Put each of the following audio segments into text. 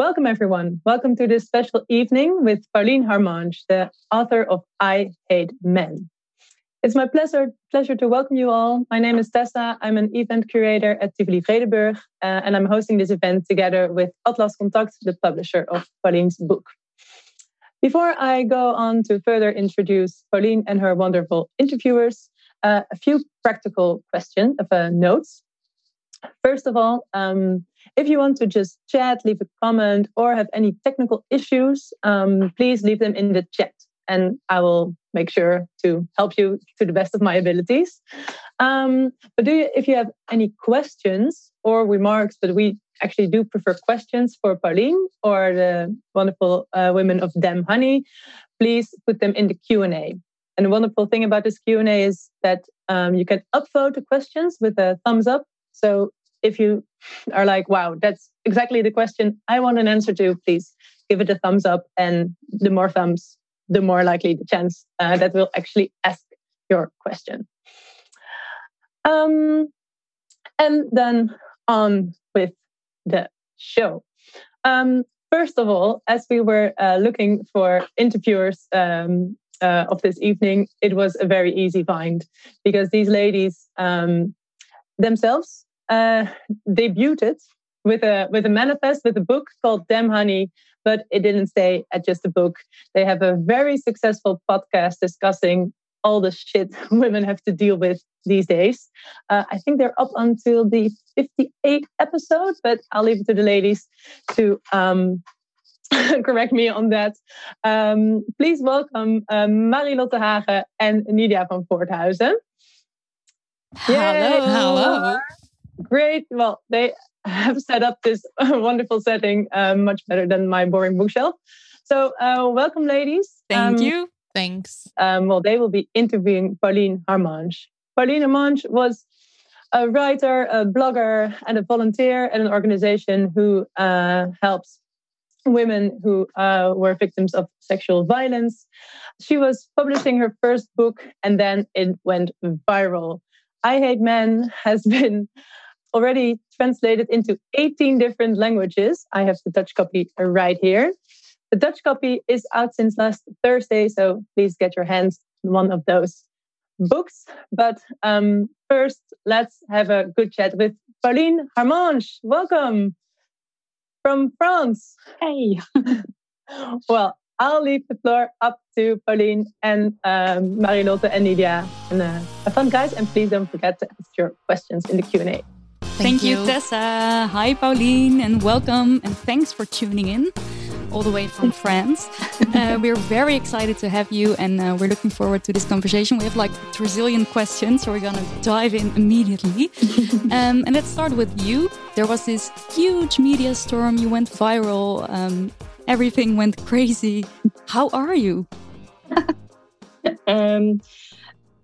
Welcome, everyone. Welcome to this special evening with Pauline Harmange, the author of I Hate Men. It's my pleasure, pleasure to welcome you all. My name is Tessa. I'm an event curator at Tivoli Vredenburg, uh, and I'm hosting this event together with Atlas Contact, the publisher of Pauline's book. Before I go on to further introduce Pauline and her wonderful interviewers, uh, a few practical questions of uh, notes. First of all, um, if you want to just chat, leave a comment, or have any technical issues, um, please leave them in the chat, and I will make sure to help you to the best of my abilities. Um, but do you, if you have any questions or remarks, but we actually do prefer questions for Pauline or the wonderful uh, women of Damn Honey, please put them in the Q and A. And the wonderful thing about this Q and A is that um, you can upvote the questions with a thumbs up. So if you are like, wow, that's exactly the question I want an answer to, please give it a thumbs up. And the more thumbs, the more likely the chance uh, that we'll actually ask your question. Um, and then on with the show. Um, first of all, as we were uh, looking for interviewers um, uh, of this evening, it was a very easy find because these ladies um, themselves uh, debuted with a with a manifest with a book called Damn Honey, but it didn't stay at just a book. They have a very successful podcast discussing all the shit women have to deal with these days. Uh, I think they're up until the 58th episode, but I'll leave it to the ladies to um, correct me on that. Um, please welcome uh, Marilotte Hagen and Nydia van Voorthuizen. Yay! Hello. Great. Well, they have set up this wonderful setting uh, much better than my boring bookshelf. So, uh, welcome, ladies. Thank Um, you. Thanks. um, well, they will be interviewing Pauline Harmange. Pauline Harmange was a writer, a blogger, and a volunteer at an organization who uh, helps women who uh, were victims of sexual violence. She was publishing her first book, and then it went viral. I Hate Men has been already translated into 18 different languages. I have the Dutch copy right here. The Dutch copy is out since last Thursday, so please get your hands on one of those books. But um, first, let's have a good chat with Pauline Harmange. Welcome from France. Hey. Well, I'll leave the floor up to Pauline and um, Marilotte and Nydia. And uh, have fun, guys, and please don't forget to ask your questions in the Q&A. Thank, you, Tessa. Hi, Pauline, and welcome, and thanks for tuning in all the way from France. uh, we're very excited to have you, and uh, we're looking forward to this conversation. We have like a trillion questions, so we're gonna dive in immediately. um, and let's start with you. There was this huge media storm. You went viral. Um, everything went crazy. How are you? Um,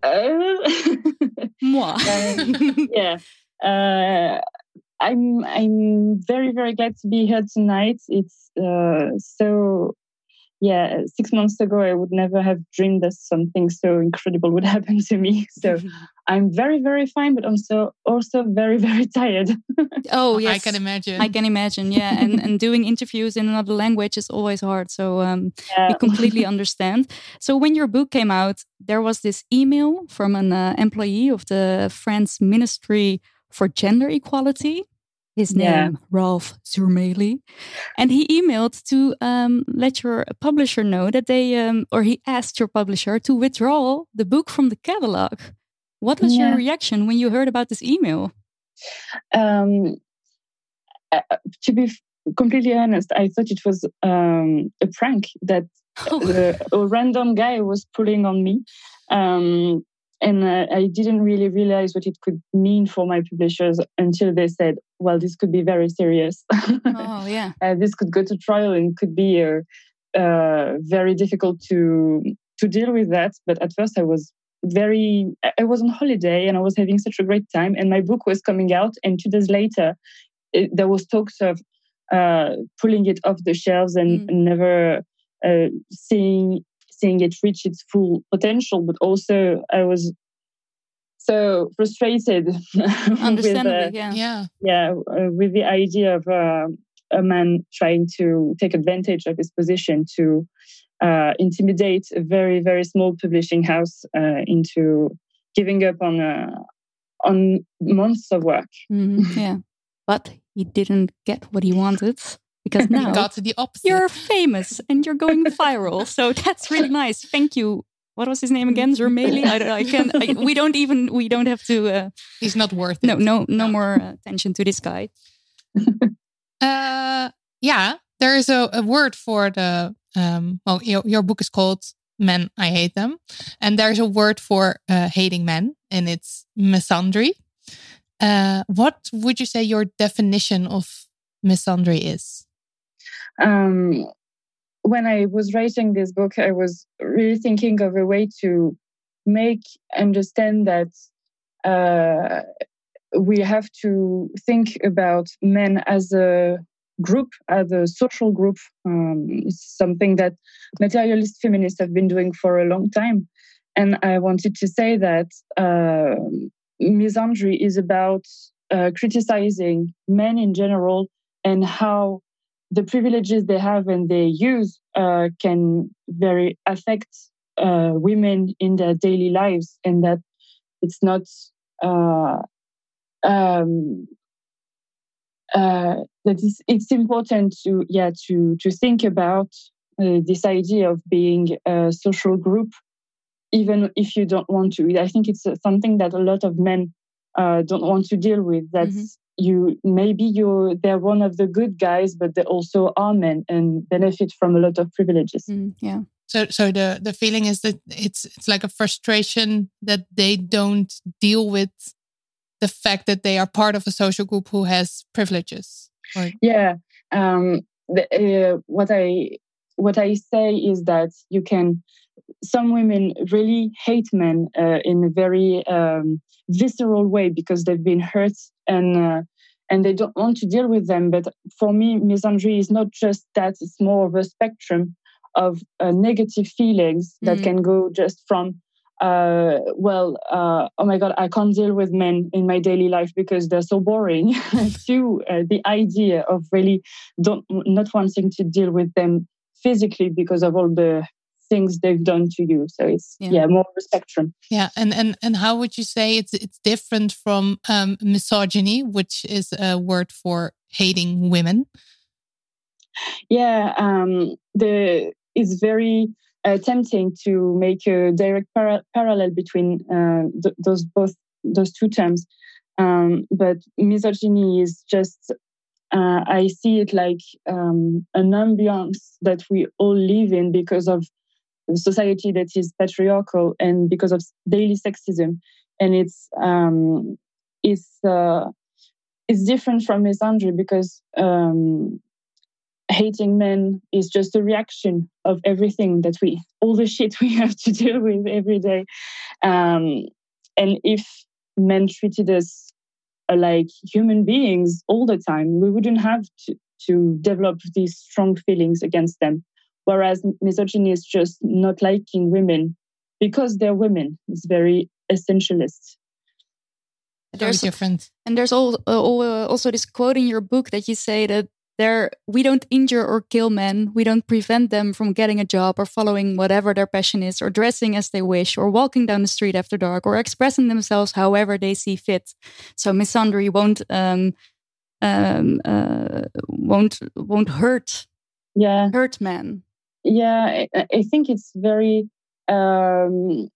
uh, Moi. yeah. Uh, I'm I'm very very glad to be here tonight. It's uh, so yeah. Six months ago, I would never have dreamed that something so incredible would happen to me. So I'm very very fine, but I'm so also very very tired. oh yes, I can imagine. I can imagine, yeah. and and doing interviews in another language is always hard. So um, Yeah. we completely understand. So when your book came out, there was this email from an uh, employee of the France Ministry for gender equality. His name, Yeah. Ralph Zurmély. And he emailed to um, let your publisher know that they, um, or he asked your publisher to withdraw the book from the catalog. What was your reaction when you heard about this email? um, uh, to be completely honest, I thought it was um, a prank that Oh. uh, a random guy was pulling on me. Um, and uh, I didn't really realize what it could mean for my publishers until they said, well, this could be very serious. oh, yeah. uh, this could go to trial and could be uh, uh, very difficult to to deal with that. But at first, I was very. I- was on holiday and I was having such a great time, and my book was coming out. And two days later, it, there was talks of uh, pulling it off the shelves and never uh, seeing seeing it reach its full potential. But also, I was so frustrated with, uh, yeah. Yeah. yeah, uh, with the idea of uh, a man trying to take advantage of his position to uh, intimidate a very, very small publishing house uh, into giving up on uh, on months of work. Mhm, yeah. But he didn't get what he wanted because now the opposite. you're famous and you're going viral. so that's really nice. Thank you. What was his name again? Zermeli? I, don't- I can't. I, we don't even. We don't have to. Uh, He's not worth no, it. no, no more uh, attention to this guy. Uh, yeah, there is a, a word for the. Um, well, your, your book is called "Men I Hate Them," and there's a word for uh, hating men, and it's misandry. Uh, what would you say your definition of misandry is? Um, when I was writing this book, I was really thinking of a way to make understand that uh, we have to think about men as a group, as a social group. Um, it's something that materialist feminists have been doing for a long time. And I wanted to say that uh, misandry is about uh, criticizing men in general and how the privileges they have and they use uh, can very affect uh, women in their daily lives, and that it's not uh, um, uh, that it's, it's important to yeah to to think about uh, this idea of being a social group, even if you don't want to. I think it's something that a lot of men uh, don't want to deal with. That's you maybe you're they're one of the good guys, but they also are men and benefit from a lot of privileges. Mm, yeah. So, so the the feeling is that it's it's like a frustration that they don't deal with the fact that they are part of a social group who has privileges. Or, Yeah. Um, the, uh, what I what I say is that you can. Some women really hate men uh, in a very um, visceral way because they've been hurt and uh, and they don't want to deal with them. But for me, misandry is not just that; it's more of a spectrum of uh, negative feelings that Mhm. can go just from uh, well, uh, oh my God, I can't deal with men in my daily life because they're so boring. to uh, the idea of really don't not wanting to deal with them physically because of all the things they've done to you. So it's Yeah. yeah, more of a spectrum. yeah, and and and how would you say it's it's different from um, misogyny, which is a word for hating women? Yeah, um, the it's very uh, tempting to make a direct para- parallel between uh, th- those both those two terms, um, but misogyny is just. Uh, I see it like um, an ambiance that we all live in because of society that is patriarchal and because of daily sexism, and it's um, it's uh, it's different from misandry because um, hating men is just a reaction of everything that we all the shit we have to deal with every day. Um, and if men treated us like human beings all the time we wouldn't have to, to develop these strong feelings against them whereas misogyny is just not liking women because they're women it's very essentialist There's different. and there's all, uh, al- uh, also this quote in your book that you say that There, we don't injure or kill men. We don't prevent them from getting a job or following whatever their passion is, or dressing as they wish, or walking down the street after dark, or expressing themselves however they see fit. So misandry won't um, um, uh, won't won't hurt. Yeah, hurt men. Yeah, I, I think it's very um,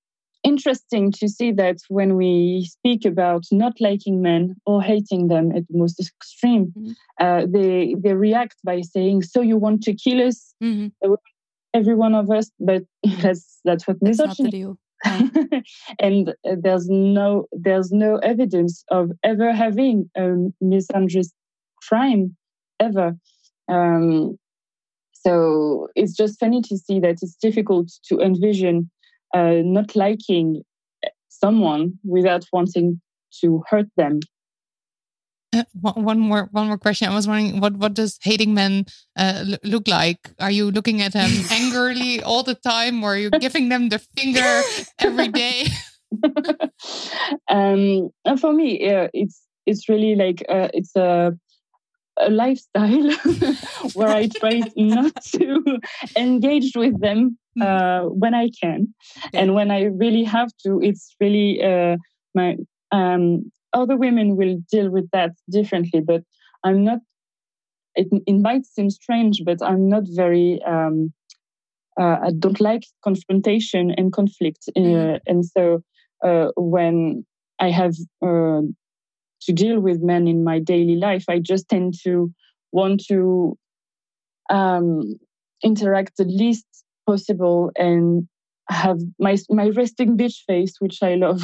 interesting to see that when we speak about not liking men or hating them at the most extreme, mm-hmm. uh, they they react by saying, "So you want to kill us, mm-hmm. every one of us?" But that's that's what that's misogyny. and uh, there's no there's no evidence of ever having a misandrist crime ever. Um, so it's just funny to see that it's difficult to envision uh, not liking someone without wanting to hurt them. Uh, one more, one more question. I was wondering, what what does hating men uh, look like? Are you looking at them angrily all the time, or are you giving them the finger every day? um, for me, yeah, it's it's really like uh, it's a a lifestyle where I try not to engage with them hmm. uh, when I can, yeah. and when I really have to, it's really uh, my um, other women will deal with that differently. But I'm not. It, it might seem strange, but I'm not very. Um, uh, I don't like confrontation and conflict, mm. and so uh, when I have uh, to deal with men in my daily life. I just tend to want to um, interact the least possible and have my my resting bitch face, which I love,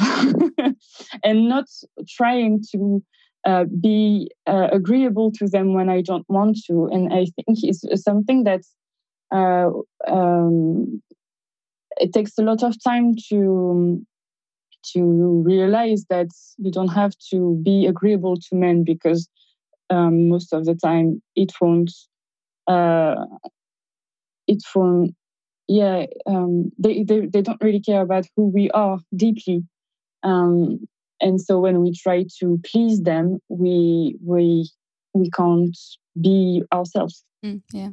and not trying to uh, be uh, agreeable to them when I don't want to. And I think it's something that uh, um, it takes a lot of time to to realize that you don't have to be agreeable to men because um, most of the time it won't uh, it won't yeah um, they, they they don't really care about who we are deeply. Um, and so when we try to please them we we we can't be ourselves. Mm, yeah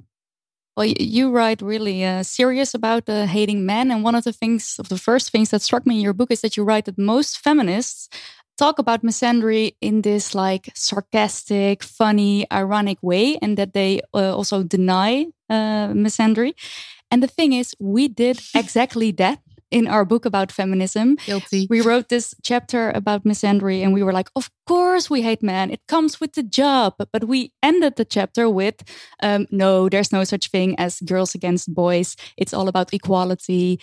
well, you write really uh, serious about uh, hating men, and one of the things, of the first things that struck me in your book is that you write that most feminists talk about misandry in this like sarcastic, funny, ironic way, and that they uh, also deny uh, misandry. And the thing is, we did exactly that in our book about feminism. Guilty. We wrote this chapter about misandry and we were like, of course we hate men. It comes with the job. But we ended the chapter with, um, no, there's no such thing as girls against boys. It's all about equality.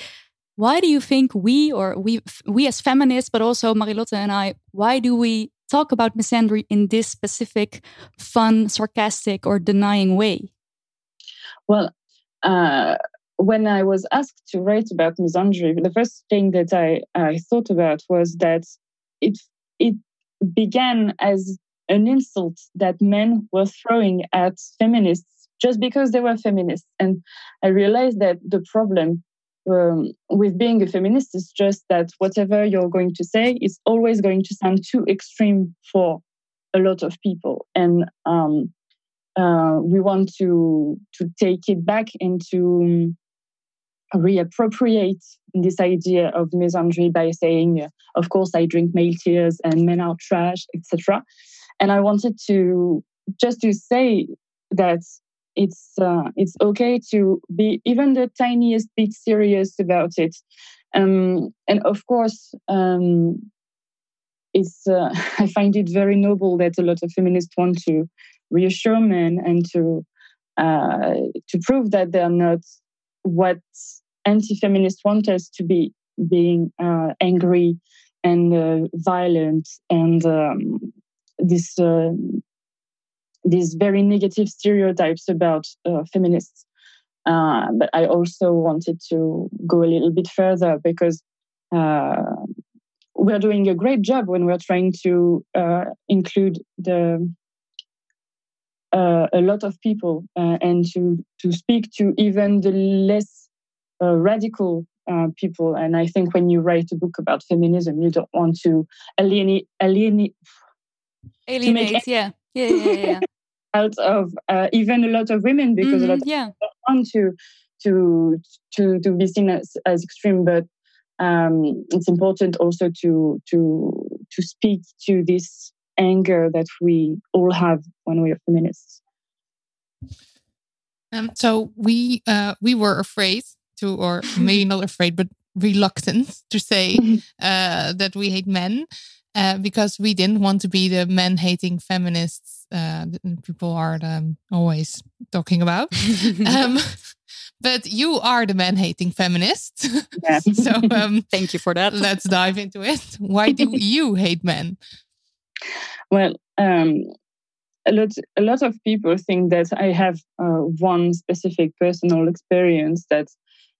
Why do you think we, or we, we as feminists, but also Marilotte and I, why do we talk about misandry in this specific, fun, sarcastic, or denying way? Well, uh, when I was asked to write about misandry, the first thing that I, I thought about was that it it began as an insult that men were throwing at feminists just because they were feminists. And I realized that the problem um, with being a feminist is just that whatever you're going to say is always going to sound too extreme for a lot of people. And um, uh, we want to to take it back into reappropriate this idea of misandry by saying, of course, I drink male tears and men are trash, etc. And I wanted to just to say that it's uh, it's okay to be even the tiniest bit serious about it. Um, and of course, um, it's uh, I find it very noble that a lot of feminists want to reassure men and to uh, to prove that they're not what anti-feminists want us to be being uh, angry and uh, violent and um, this uh, these very negative stereotypes about uh, feminists. Uh, but I also wanted to go a little bit further because uh, we're doing a great job when we're trying to include the a lot of people and to to speak to even the less uh, radical uh, people. And I think when you write a book about feminism, you don't want to alienate, alienate, alienate. yeah. Yeah, yeah, yeah. out of uh, even a lot of women because Mhm, a lot of yeah. people don't want to to to to be seen as, as extreme, but um, it's important also to to to speak to this anger that we all have when we are feminists. Um, so we uh, we were afraid to, or maybe not afraid, but reluctant to say uh, that we hate men uh, because we didn't want to be the men hating feminists uh, that people are um, always talking about. um, but you are the man hating feminist. Yeah. so um, Thank you for that. let's dive into it. Why do you hate men? Well, um, a lot a lot of people think that I have uh, one specific personal experience that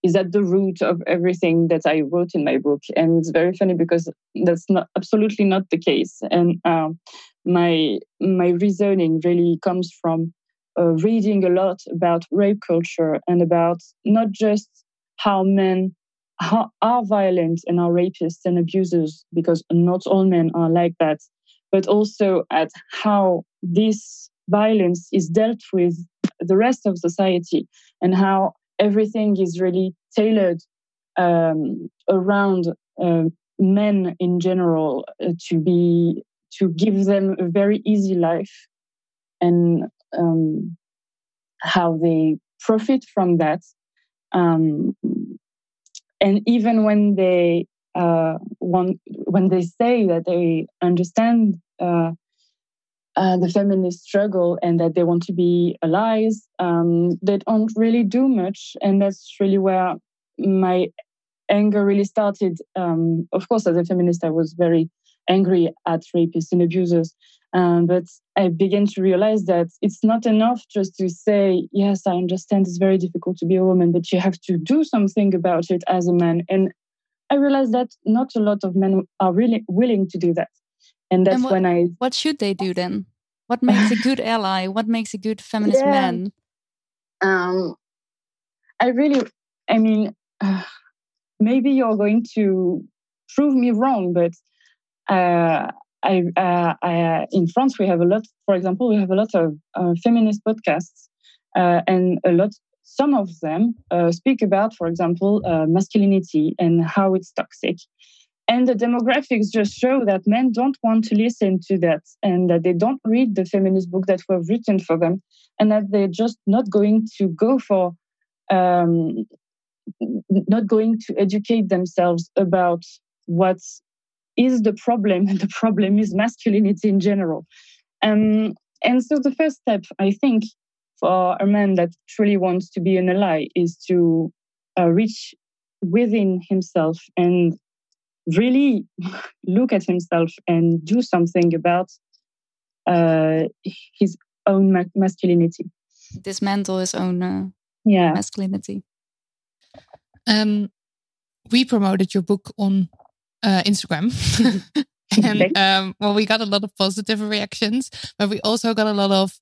is at the root of everything that I wrote in my book, and it's very funny because that's not absolutely not the case. And um, my my reasoning really comes from uh, reading a lot about rape culture and about not just how men are violent and are rapists and abusers, because not all men are like that but also at how this violence is dealt with the rest of society and how everything is really tailored um, around uh, men in general uh, to be to give them a very easy life and um, how they profit from that. Um, and even when they uh, want, when they say that they understand uh, uh, the feminist struggle and that they want to be allies, um, they don't really do much, and that's really where my anger really started. Um, of course, as a feminist, I was very angry at rapists and abusers, um, but I began to realize that it's not enough just to say, "Yes, I understand it's very difficult to be a woman," but you have to do something about it as a man, and I realized that not a lot of men are really willing to do that. And that's And what- when I What should they do then? What makes a good ally? What makes a good feminist Yeah. man? um I really I mean uh, maybe you're going to prove me wrong, but uh I, uh, I, uh, in France, we have a lot. For example, we have a lot of uh, feminist podcasts, uh, and a lot. Some of them uh, speak about, for example, uh, masculinity and how it's toxic. And the demographics just show that men don't want to listen to that, and that they don't read the feminist book that were written for them, and that they're just not going to go for, um, not going to educate themselves about what is the problem, and the problem is masculinity in general. Um, and so the first step, I think, for a man that truly wants to be an ally is to uh, reach within himself and really look at himself and do something about uh, his own ma- masculinity. Dismantle his own uh, Yeah. masculinity. Um, we promoted your book on uh, Instagram. and um, well, we got a lot of positive reactions, but we also got a lot of,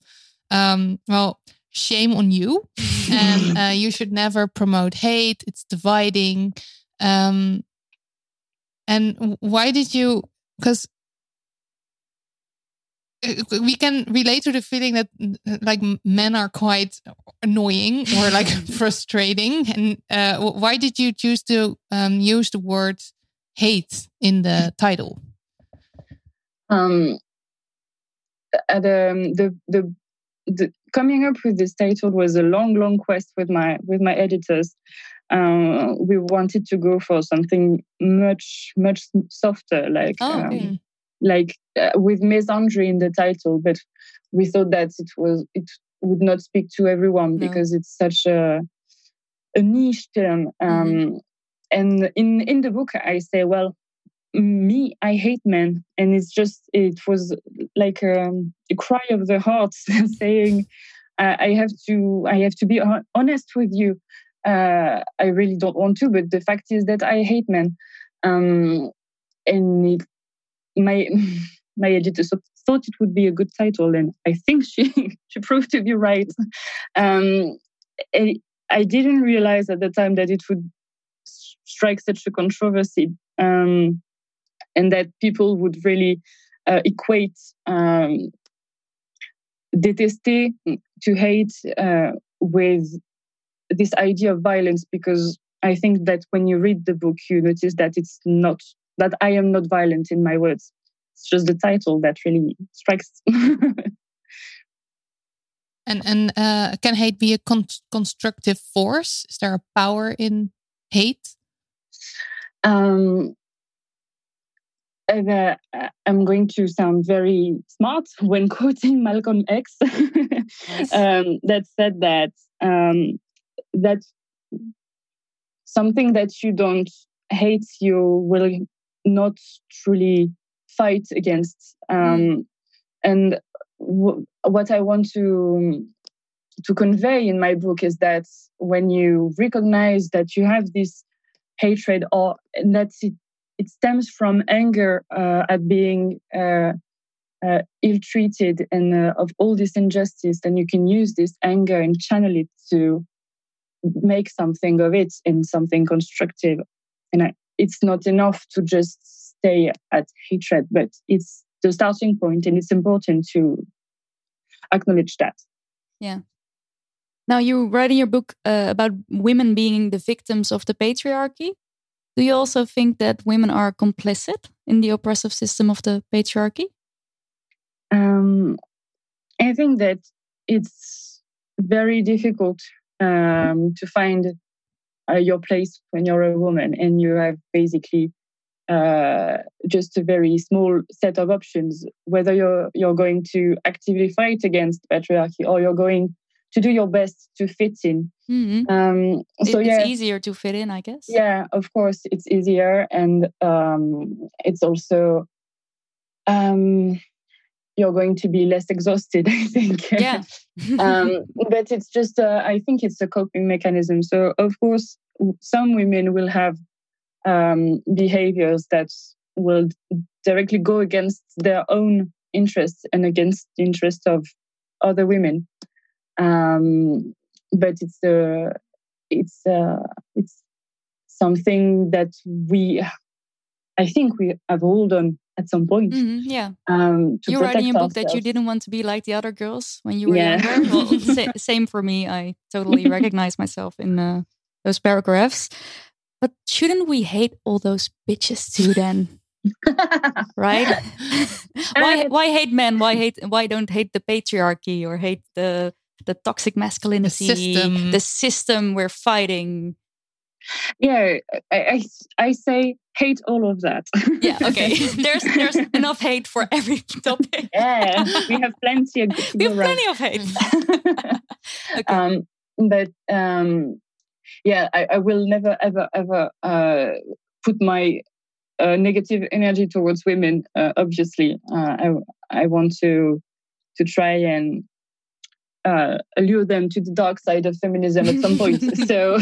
um, well, shame on you. and uh, you should never promote hate, it's dividing. Um, and why did you, because we can relate to the feeling that like men are quite annoying or like frustrating. And uh, why did you choose to um, use the word hate in the title? Um, uh, the, the the the coming up with this title was a long long quest with my with my editors um, we wanted to go for something much much softer like Oh, um, okay. like uh, with misandry in the title but we thought that it was it would not speak to everyone No. because it's such a a niche term um, and in in the book i say well me i hate men and it's just it was like um, a cry of the heart saying uh, i have to i have to be honest with you uh, i really don't want to but the fact is that i hate men. Um, and my my editor thought it would be a good title and i think she she proved to be right. Um, I, didn't realize at the time that it would strike such a controversy um, and that people would really uh, equate um, détester, to hate uh, with this idea of violence because I think that when you read the book, you notice that it's not that I am not violent in my words. It's just the title that really strikes. and and uh, can hate be a con constructive force? Is there a power in hate? Um, uh, I'm going to sound very smart when quoting Malcolm X, nice. um, that said that um, that something that you don't hate, you will not truly fight against. Um, and w- what I want to to convey in my book is that when you recognize that you have this hatred or that it, it stems from anger uh, at being uh, uh, ill-treated and uh, of all this injustice then you can use this anger and channel it to make something of it in something constructive and I, it's not enough to just stay at hatred but it's the starting point and it's important to acknowledge that yeah now, you write in your book uh, about women being the victims of the patriarchy. Do you also think that women are complicit in the oppressive system of the patriarchy? Um, I think that it's very difficult um, to find uh, your place when you're a woman and you have basically uh, just a very small set of options. Whether you're you're going to actively fight against patriarchy or you're going to do your best to fit in. Mm-hmm. Um, so it, yeah, it's easier to fit in, I guess. Yeah, of course, it's easier, and um, it's also um, you're going to be less exhausted. I think. Yeah. um, but it's just, uh, I think it's a coping mechanism. So of course, some women will have um, behaviors that will directly go against their own interests and against the interests of other women. Um, but it's a it's a it's something that we I think we have all done at some point. Mm-hmm, yeah. Um, You're writing a book that you didn't want to be like the other girls when you were yeah. younger. Well, sa- same for me. I totally recognize myself in uh, those paragraphs. But shouldn't we hate all those bitches too then? right? why why hate men? Why hate why don't hate the patriarchy or hate the the toxic masculinity, the system, the system we're fighting. Yeah, I, I, I say hate all of that. yeah, okay. there's there's enough hate for every topic. yeah, we have plenty. Of, we have plenty of hate. okay. Um, but um, yeah, I, I will never ever ever uh, put my uh, negative energy towards women. Uh, obviously, uh, I I want to to try and uh, allure them to the dark side of feminism at some point. so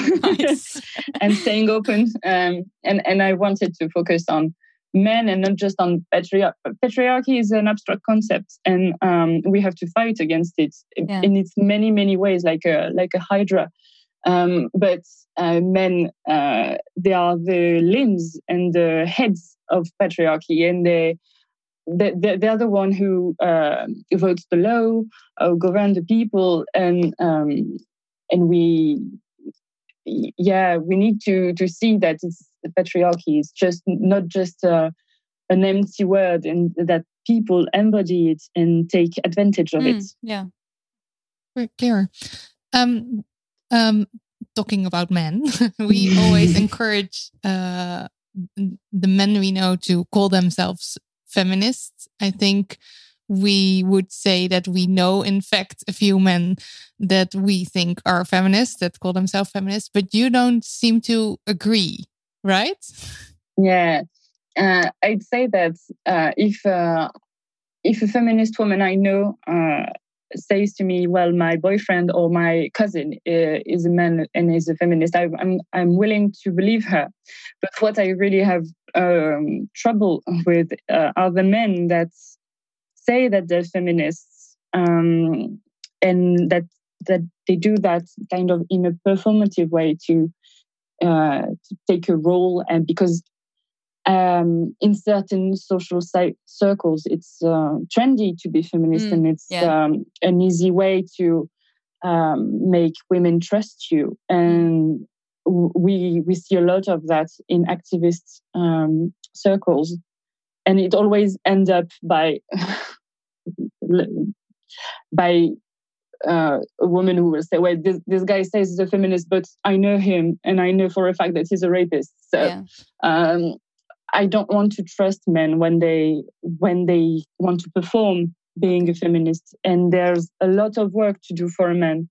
I'm staying open, um, and and I wanted to focus on men and not just on patriarchy. Patriarchy is an abstract concept, and um, we have to fight against it yeah. in its many many ways, like a like a hydra. Um, but uh, men, uh, they are the limbs and the heads of patriarchy, and they they, they're the one who uh, votes the law, uh, govern the people, and um, and we, yeah, we need to to see that it's the patriarchy is just not just uh, an empty word, and that people embody it and take advantage of mm, it. Yeah, very clear. Um, um, talking about men, we always encourage uh, the men we know to call themselves feminists. I think we would say that we know, in fact, a few men that we think are feminists that call themselves feminists, but you don't seem to agree, right? Yeah, uh, I'd say that uh, if uh, if a feminist woman I know uh, says to me, "Well, my boyfriend or my cousin uh, is a man and is a feminist," I, am I'm, I'm willing to believe her. But what I really have um, trouble with uh, are the men that say that they're feminists um, and that that they do that kind of in a performative way to uh, to take a role and because um, in certain social circles, it's uh, trendy to be feminist, mm, and it's yeah. um, an easy way to um, make women trust you. And we we see a lot of that in activist um, circles, and it always ends up by by uh, a woman who will say, "Well, this, this guy says he's a feminist, but I know him, and I know for a fact that he's a rapist." So, yeah. um, I don't want to trust men when they when they want to perform being a feminist. And there's a lot of work to do for a man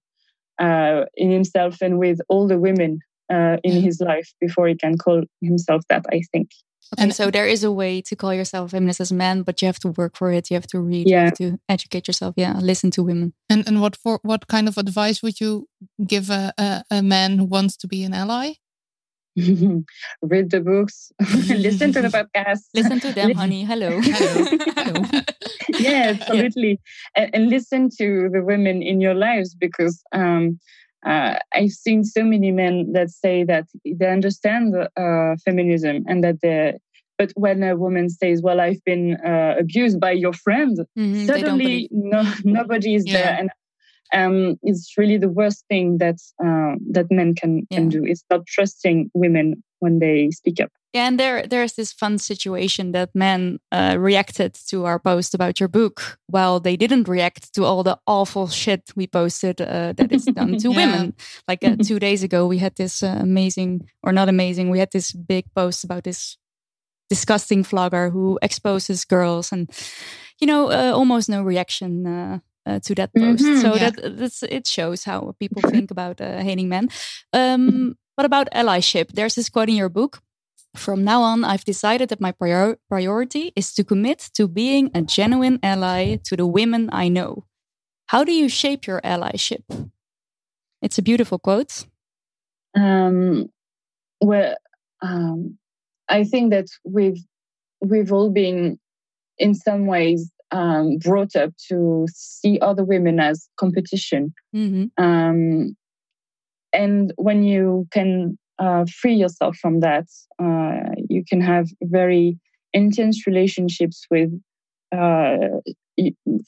uh, in himself and with all the women uh, in his life before he can call himself that. I think. Okay, and so there is a way to call yourself a feminist as a man, but you have to work for it. You have to read. Yeah. You have to educate yourself. Yeah, listen to women. And and what for? What kind of advice would you give a, a, a man who wants to be an ally? read the books, listen to the podcast. Listen to Damn Honey. Hello. Hello. Hello. yeah, absolutely. Yeah. And, and, listen to the women in your lives because um, uh, I've seen so many men that say that they understand uh, feminism and that they but when a woman says, "Well, I've been uh, abused by your friend," mm-hmm, suddenly no, nobody is yeah. there, and um, it's really the worst thing that uh, that men can yeah. can do. It's not trusting women when they speak up. Yeah, and there there's this fun situation that men uh, reacted to our post about your book, while they didn't react to all the awful shit we posted uh, that is done to yeah. women. Like uh, two days ago, we had this uh, amazing, or not amazing, we had this big post about this disgusting vlogger who exposes girls, and you know, uh, almost no reaction uh, uh, to that post. Mm-hmm, so yeah. that that's, it shows how people think about uh, hating men. Um, what about allyship? There's this quote in your book. From now on, I've decided that my prior- priority is to commit to being a genuine ally to the women I know. How do you shape your allyship? It's a beautiful quote. Um, well, um, I think that we've we've all been, in some ways, um, brought up to see other women as competition. Mm-hmm. Um, and when you can uh, free yourself from that, uh, you can have very intense relationships with, uh,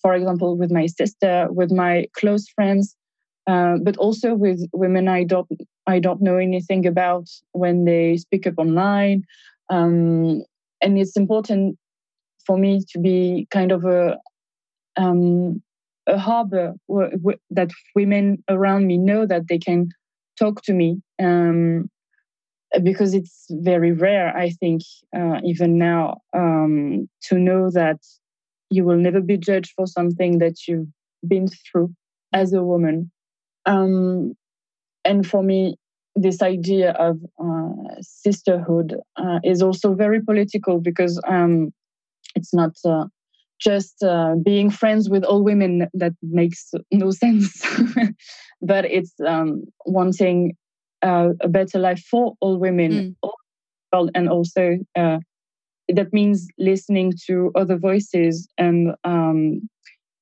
for example, with my sister, with my close friends, uh, but also with women I don't I don't know anything about when they speak up online. Um, and it's important for me to be kind of a um, a harbor that women around me know that they can talk to me um, because it's very rare i think uh, even now um, to know that you will never be judged for something that you've been through as a woman. Um, and for me this idea of uh, sisterhood uh, is also very political because um, it's not uh, just uh, being friends with all women that makes no sense, but it's um, wanting uh, a better life for all women, mm. and also uh, that means listening to other voices and um,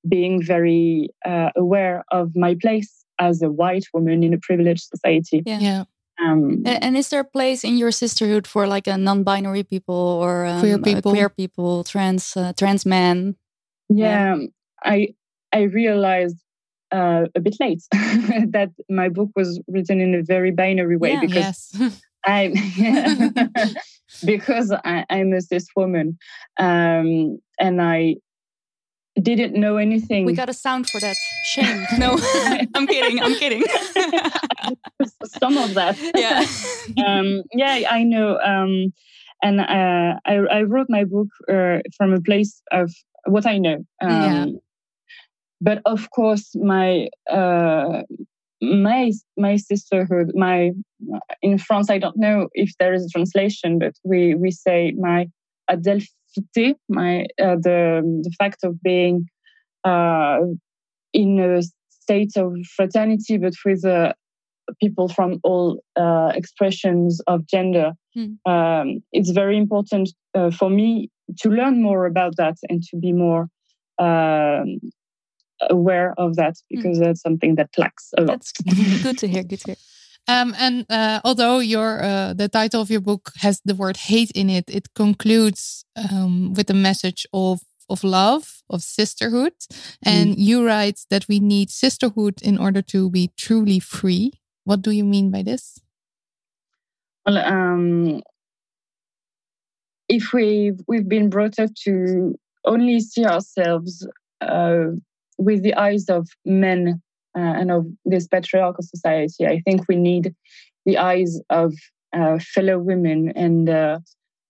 being very uh, aware of my place as a white woman in a privileged society. Yeah. yeah. Um, and, and, is there a place in your sisterhood for like a non-binary people or um, queer people, queer people, trans uh, trans men? Yeah, yeah, I I realized uh, a bit late that my book was written in a very binary way yeah, because yes. I'm because I, am a cis woman, um, and I didn't know anything. We got a sound for that. Shame. No, I'm kidding. I'm kidding. Some of that. Yeah. um, yeah, I know. Um, and uh, I, I, wrote my book uh, from a place of what I know. Um, yeah. But of course, my uh, my my sisterhood, my in France, I don't know if there is a translation, but we we say my Adelphi my uh, the the fact of being uh, in a state of fraternity, but with uh, people from all uh, expressions of gender. Mm. Um, it's very important uh, for me to learn more about that and to be more um, aware of that hmm. because mm. that's something that lacks a lot. That's good to hear. Good to hear. Um, and uh, although your uh, the title of your book has the word hate in it, it concludes um, with a message of of love, of sisterhood. And mm. you write that we need sisterhood in order to be truly free. What do you mean by this? Well, um, if we we've been brought up to only see ourselves uh, with the eyes of men uh, and of this patriarchal society, I think we need the eyes of uh, fellow women and uh,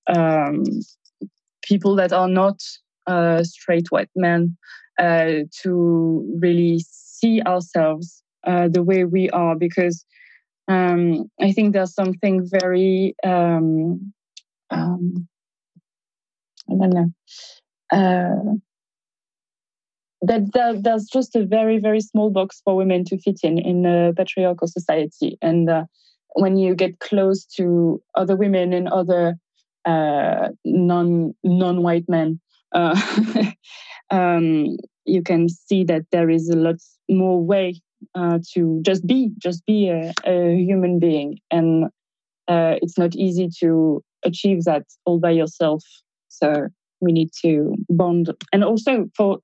um, people that are not uh, straight white men uh, to really see ourselves the way we are because um, I think there's something very um, um, I don't know. Uh, that, that there's just a very very small box for women to fit in in a patriarchal society, and uh, when you get close to other women and other uh, non non white men, uh, um, you can see that there is a lot more way uh, to just be just be a, a human being, and uh, it's not easy to achieve that all by yourself so we need to bond. And also for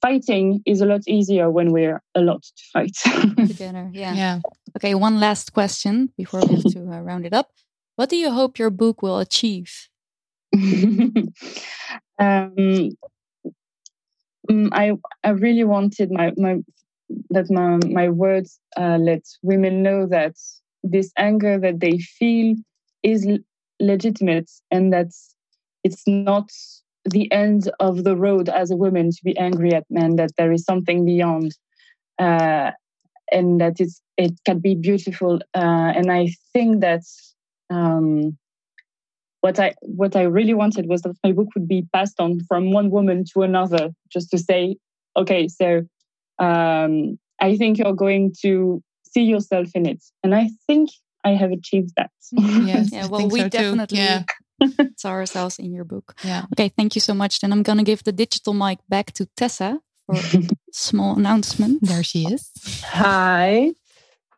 fighting is a lot easier when we're a lot to fight together. Yeah. Yeah. Okay. One last question before we have to uh, round it up. What do you hope your book will achieve? um, mm, I I really wanted my my that my my words uh, let women know that this anger that they feel is legitimate and that it's not the end of the road as a woman to be angry at men that there is something beyond uh, and that it's it can be beautiful. Uh, and i think that um, what i what i really wanted was that my book would be passed on from one woman to another just to say okay so um, i think you're going to see yourself in it and i think i have achieved that yes yeah well we so definitely yeah. saw ourselves in your book. Yeah. Okay, thank you so much. Then I'm going to give the digital mic back to Tessa for a small announcement. There she is. Hi.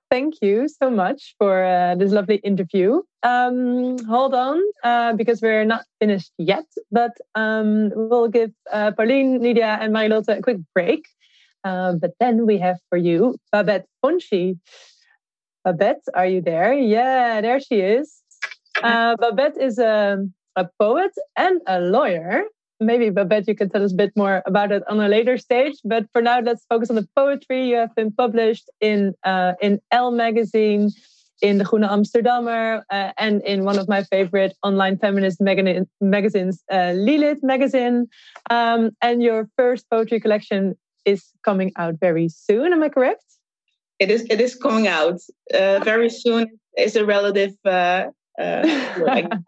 Thank you so much for uh, this lovely interview. Um, hold on, uh, because we're not finished yet, but um, we'll give uh, Pauline, Nydia, and Marilotte a quick break. Uh, but then we have for you Babette Ponchi. Babette, are you there? Yeah, there she is. Uh, Babette is a, a poet and a lawyer. Maybe Babette, you can tell us a bit more about it on a later stage. But for now, let's focus on the poetry. You have been published in uh, in Elle magazine, in the Groene Amsterdammer, uh, and in one of my favorite online feminist mag- magazines, uh, Lilith magazine. Um, and your first poetry collection is coming out very soon. Am I correct? It is. It is coming out uh, very soon. It's a relative uh, uh,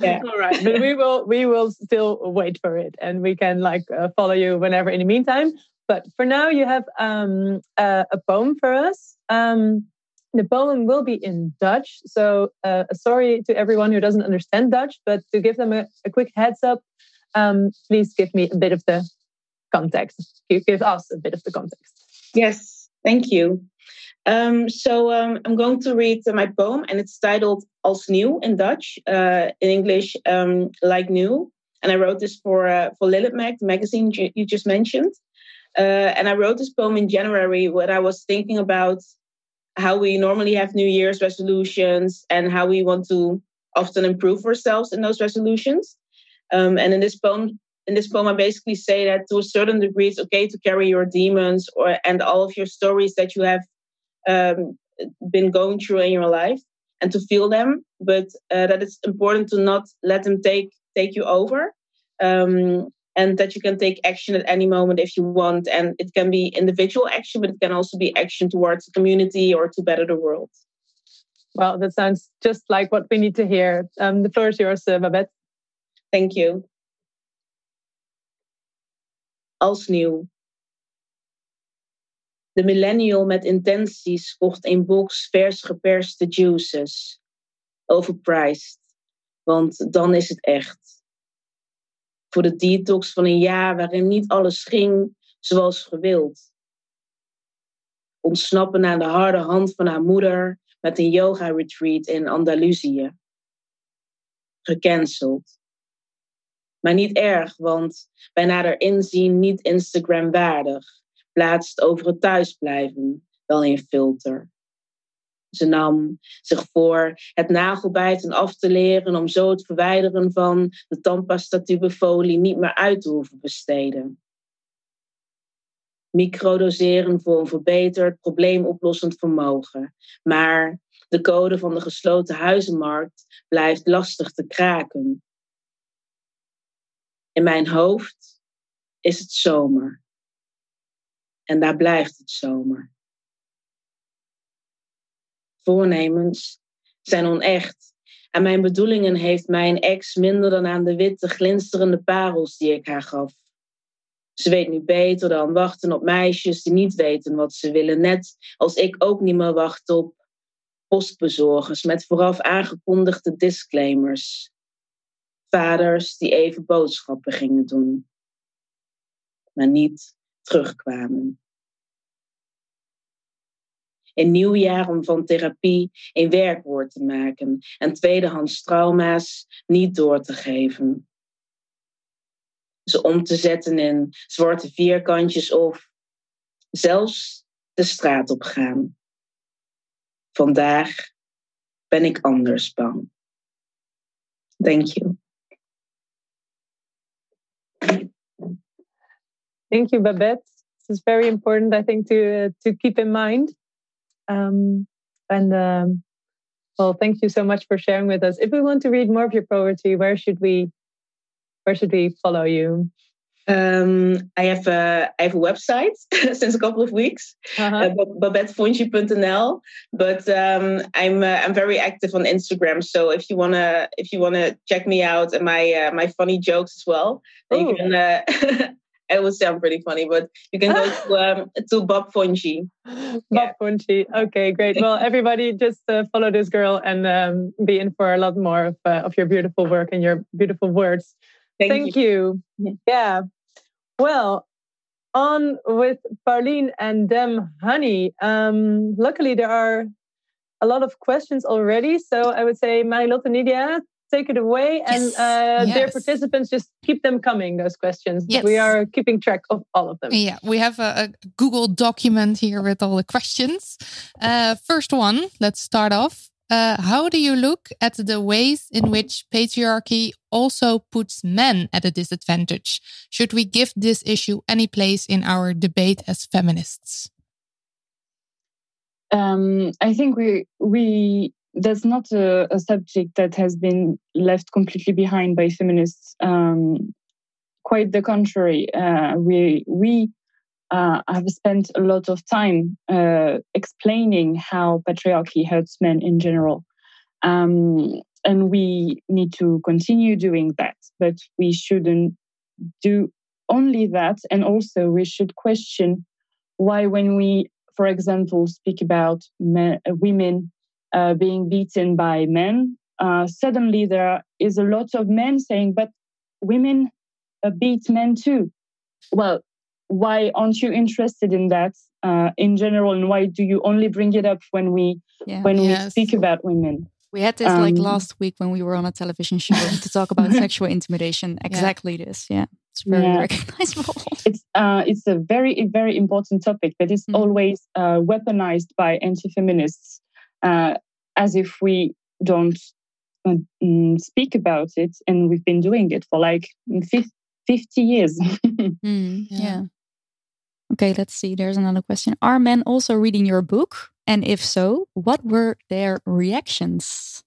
yeah. All right, but we will we will still wait for it, and we can like uh, follow you whenever. In the meantime, but for now, you have um, uh, a poem for us. Um, the poem will be in Dutch, so uh, sorry to everyone who doesn't understand Dutch, but to give them a, a quick heads up, um, please give me a bit of the context. You Give us a bit of the context. Yes, thank you. Um, so um, I'm going to read my poem, and it's titled "Als Nieuw" in Dutch. Uh, in English, um, "Like New." And I wrote this for uh, for Lilith Mag, the magazine you just mentioned. Uh, and I wrote this poem in January when I was thinking about how we normally have New Year's resolutions and how we want to often improve ourselves in those resolutions. Um, and in this poem, in this poem, I basically say that to a certain degree, it's okay to carry your demons or and all of your stories that you have um, been going through in your life and to feel them, but uh, that it's important to not let them take take you over. Um, and that you can take action at any moment if you want. And it can be individual action, but it can also be action towards the community or to better the world. Well, that sounds just like what we need to hear. Um, the floor is yours, uh, Babette. Thank you. Als nieuw. De millennial met intenties kocht een box vers geperste juices. Overpriced. Want dan is het echt. Voor de detox van een jaar waarin niet alles ging zoals gewild. Ontsnappen aan de harde hand van haar moeder, met een yoga retreat in Andalusië. Gecanceld. Maar niet erg, want bij nader inzien niet Instagram waardig. Plaatst over het thuisblijven, wel in filter. Ze nam zich voor het nagelbijten af te leren om zo het verwijderen van de tandpasta tubefolie niet meer uit te hoeven besteden. Microdoseren voor een verbeterd probleemoplossend vermogen. Maar de code van de gesloten huizenmarkt blijft lastig te kraken. In mijn hoofd is het zomer. En daar blijft het zomer. Voornemens zijn onecht. En mijn bedoelingen heeft mijn ex minder dan aan de witte glinsterende parels die ik haar gaf. Ze weet nu beter dan wachten op meisjes die niet weten wat ze willen. Net als ik ook niet meer wacht op postbezorgers met vooraf aangekondigde disclaimers. Vaders die even boodschappen gingen doen, maar niet terugkwamen. Een nieuw jaar om van therapie een werkwoord te maken en tweedehands trauma's niet door te geven. Ze om te zetten in zwarte vierkantjes of zelfs de straat op gaan. Vandaag ben ik anders bang. Thank you. Thank you, Babette. This is very important, I think, to uh, to keep in mind. Um, and um, well, thank you so much for sharing with us. If we want to read more of your poetry, where should we where should we follow you? Um, I have a I have a website since a couple of weeks, uh-huh. uh, babettefonji.nl. But um, I'm uh, I'm very active on Instagram. So if you wanna if you wanna check me out and my uh, my funny jokes as well, then you can. Uh, it will sound pretty funny, but you can go to um, to Bob Fonji. Bob yeah. Fonji. Okay, great. Well, everybody, just uh, follow this girl and um, be in for a lot more of uh, of your beautiful work and your beautiful words. Thank, Thank you. you. Yeah. Well, on with Pauline and Damn Honey. Um, luckily, there are a lot of questions already. So I would say, Marilotte Nydia, take it away. Yes. And uh, yes. dear participants, just keep them coming, those questions. Yes. We are keeping track of all of them. Yeah, we have a, a Google document here with all the questions. Uh, first one, let's start off. Uh, how do you look at the ways in which patriarchy also puts men at a disadvantage? Should we give this issue any place in our debate as feminists? Um, I think we we that's not a, a, subject that has been left completely behind by feminists. Um, quite the contrary. Uh, we we uh, I've spent a lot of time uh, explaining how patriarchy hurts men in general. Um, and we need to continue doing that, but we shouldn't do only that. And also, we should question why, when we, for example, speak about men, women uh, being beaten by men, uh, suddenly there is a lot of men saying, but women uh, beat men too. Well, why aren't you interested in that uh, in general and why do you only bring it up when we yeah. when yes. we speak about women we had this um, like last week when we were on a television show to talk about sexual intimidation exactly yeah. this yeah it's very yeah. recognizable it's uh, it's a very very important topic that is mm. always uh, weaponized by anti-feminists uh, as if we don't mm, speak about it and we've been doing it for like 50, 50 years mm, yeah Okay, let's see. There's another question. Are men also reading your book? And if so, what were their reactions?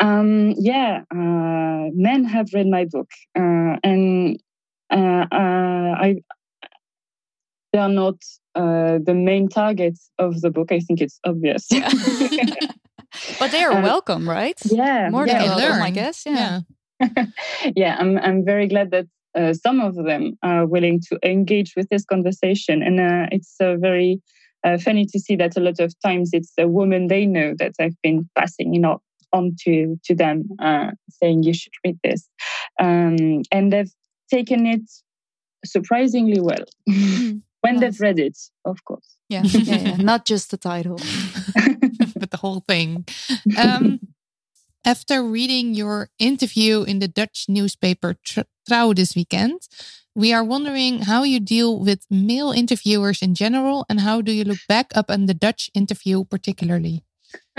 Um, yeah, uh, men have read my book, uh, and uh, uh I they are not uh, the main target of the book. I think it's obvious. Yeah. but they are uh, welcome, right? Yeah, more yeah, than welcome, I guess. Yeah. Yeah. yeah, I'm I'm very glad that uh, some of them are willing to engage with this conversation. And uh, it's uh, very uh, funny to see that a lot of times it's a woman they know that I've been passing, you know, on to, to them, uh, saying you should read this. Um, and they've taken it surprisingly well. when Nice. they've read it, of course. Yeah, yeah, yeah. Not just the title. but the whole thing. Um, after reading your interview in the Dutch newspaper Tr- Trouw this weekend, we are wondering how you deal with male interviewers in general and how do you look back up on the Dutch interview particularly?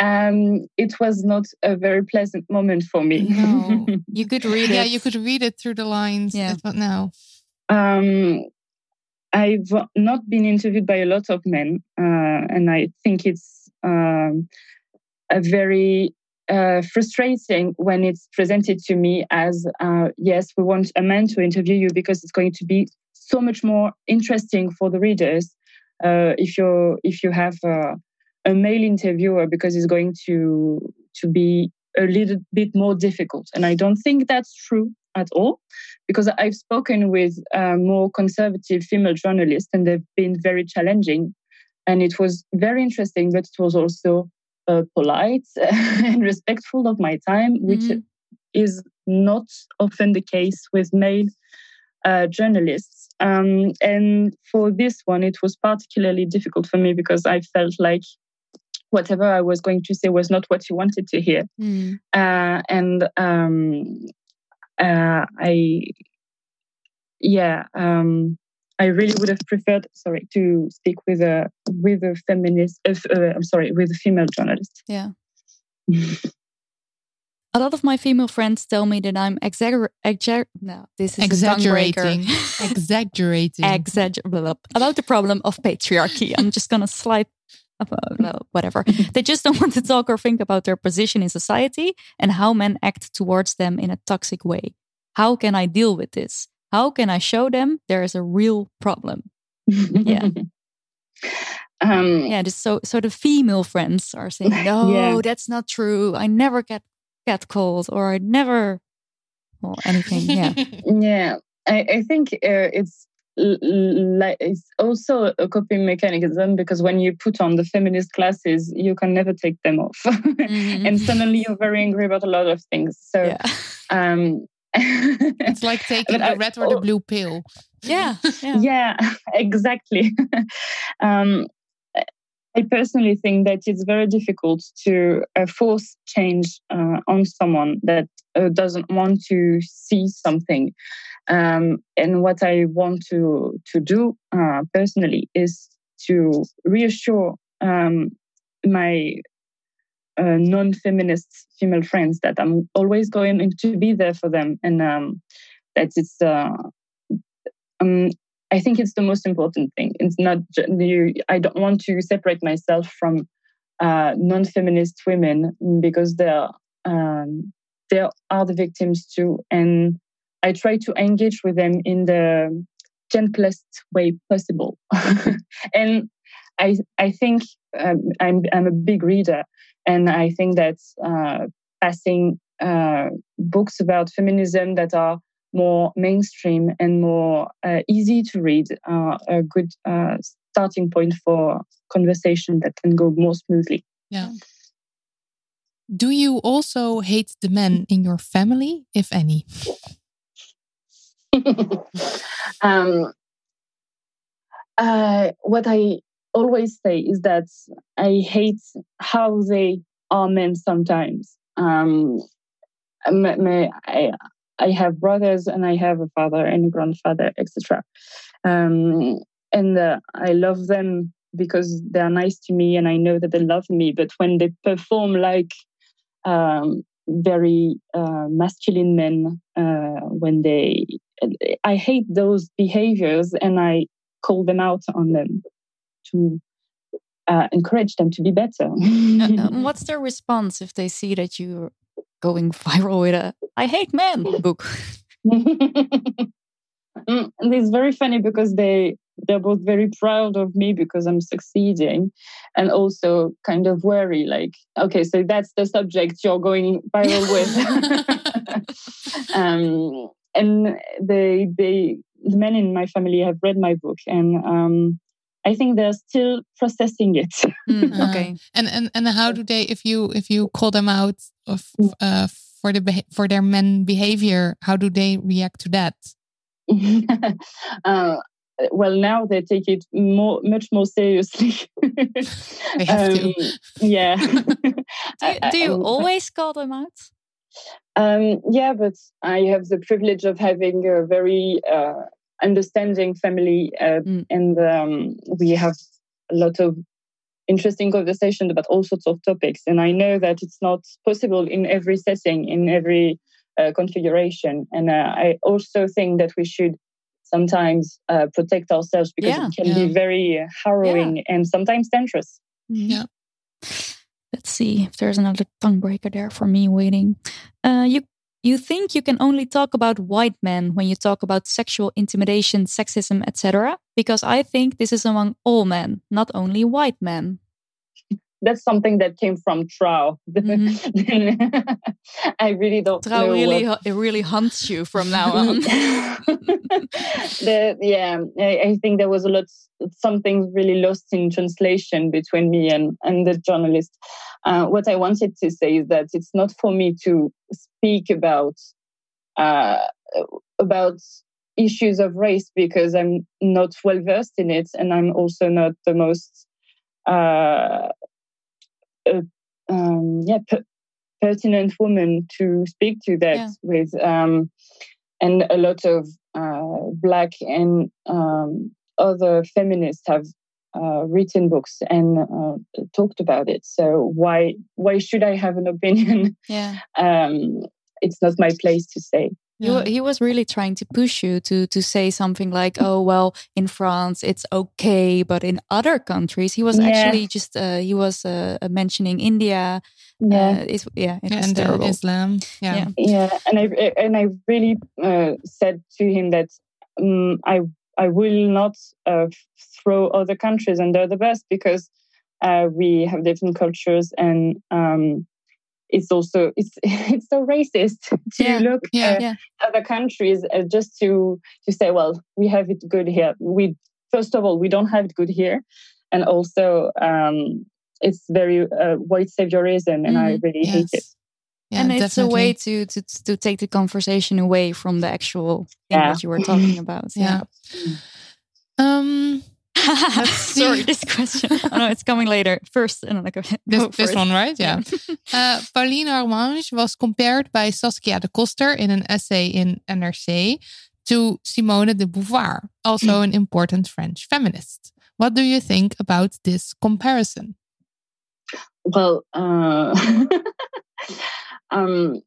um, it was not a very pleasant moment for me. No. You could read yeah, it. you could read it through the lines. Yeah. But now, Um, I've not been interviewed by a lot of men, uh, and I think it's um, very uh, frustrating when it's presented to me as uh, yes, we want a man to interview you because it's going to be so much more interesting for the readers uh, if you if you have a male interviewer because it's going to to be a little bit more difficult. And I don't think that's true at all because I've spoken with uh, more conservative female journalists and they've been very challenging. And it was very interesting, but it was also uh, polite and respectful of my time, which Mhm. is not often the case with male uh, journalists. Um, and for this one, it was particularly difficult for me because I felt like whatever I was going to say was not what you wanted to hear Mm. uh, and um, uh, I, yeah, um, I really would have preferred, sorry, to speak with a with a feminist. Uh, uh, I'm sorry, with a female journalist. Yeah. A lot of my female friends tell me that I'm exagger exagger no, this is a tongue breaker. exaggerating. exaggerating. Exagger blah, blah, about the problem of patriarchy. I'm just gonna slide about no, whatever. they just don't want to talk or think about their position in society and how men act towards them in a toxic way. How can I deal with this? How can I show them there is a real problem? Yeah. Um, Yeah, just so so the female friends are saying, No, Yeah. that's not true. I never get catcalled or I never or anything. Yeah. yeah i, I think uh, it's like it's also a coping mechanism because when you put on the feminist glasses you can never take them off Mhm. and suddenly you're very angry about a lot of things so yeah. um It's like taking I- the red or the oh. blue pill. Yeah. Yeah. yeah exactly um i personally think that it's very difficult to uh, force change uh, on someone that uh, doesn't want to see something um, and what i want to to do uh, personally is to reassure um, my uh, non-feminist female friends that i'm always going to be there for them and um, that it's uh, um, I think it's the most important thing. It's not you. I don't want to separate myself from uh, non-feminist women because they're um, they are the victims too, and I try to engage with them in the gentlest way possible. and I I think um, I'm I'm a big reader, and I think that uh, passing uh, books about feminism that are more mainstream and more uh, easy to read are a good uh, starting point for conversation that can go more smoothly. Yeah. Do you also hate the men in your family, if any? um, uh, what I always say is that I hate how they are men sometimes. Um, my, my, I, I have brothers and I have a father and a grandfather, etc. Um, and uh, I love them because they're nice to me and I know that they love me. But when they perform like um, very uh, masculine men, uh, when they, I hate those behaviors and I call them out on them to uh, encourage them to be better. Uh, um, what's their response if they see that you're going viral with a I hate men book? Mm, and it's very funny because they they're both very proud of me because I'm succeeding, and also kind of worry like, okay, so that's the subject you're going viral with. um, and they they the men in my family have read my book, and um, I think they're still processing it. Mm, okay. And and and how do they if you if you call them out of uh for the for their men behavior, how do they react to that? uh, well, now they take it more, much more seriously. They have to. Yeah. Do you, do you Um, always call them out? Um, yeah, but I have the privilege of having a very uh, understanding family, uh, Mm. and um, we have a lot of interesting conversations about all sorts of topics. And I know that it's not possible in every setting, in every uh, configuration. And uh, I also think that we should sometimes uh, protect ourselves because Yeah. it can Yeah. be very harrowing and sometimes dangerous. Yeah. Let's see if there's another tongue breaker there for me waiting. Uh, you you think you can only talk about white men when you talk about sexual intimidation, sexism, etc. Because I think this is among all men, not only white men. That's something that came from Trouw. Mm-hmm. I really don't know really what- it really hunts you from now on. the, yeah, I, I think there was a lot, something really lost in translation between me and, and the journalist. Uh, what I wanted to say is that it's not for me to speak about uh, about issues of race because I'm not well versed in it, and I'm also not the most uh, uh, um, yeah per- pertinent woman to speak to that Yeah. with. Um, and a lot of uh, black and um, other feminists have uh, written books and uh, talked about it. So why why should I have an opinion? yeah. um, it's not my place to say. He, he was really trying to push you to to say something like, "Oh well, in France it's okay, but in other countries." He was Yeah. actually just uh, he was uh, uh, mentioning India. Yeah. uh, it's, yeah, it was and uh, terrible. Islam. Yeah. Yeah. Yeah, and I and I really uh, said to him that um, I I will not uh, throw other countries under the bus because uh, we have different cultures and um, it's also it's it's so racist to Yeah, look yeah, at yeah. other countries uh, just to to say well we have it good here we first of all we don't have it good here and also um, it's very uh, white saviorism and I Mhm, really hate it. Yes. Yeah, and it's a way to, to to take the conversation away from the actual thing Yeah. that you were talking about. Yeah. Um, Sorry, this question. Oh no, it's coming later. First, and then I go. This, go for this one, right? Yeah. uh, Pauline Harmange was compared by Saskia de Coster in an essay in NRC to Simone de Beauvoir, also an important French feminist. What do you think about this comparison? Well, uh, um,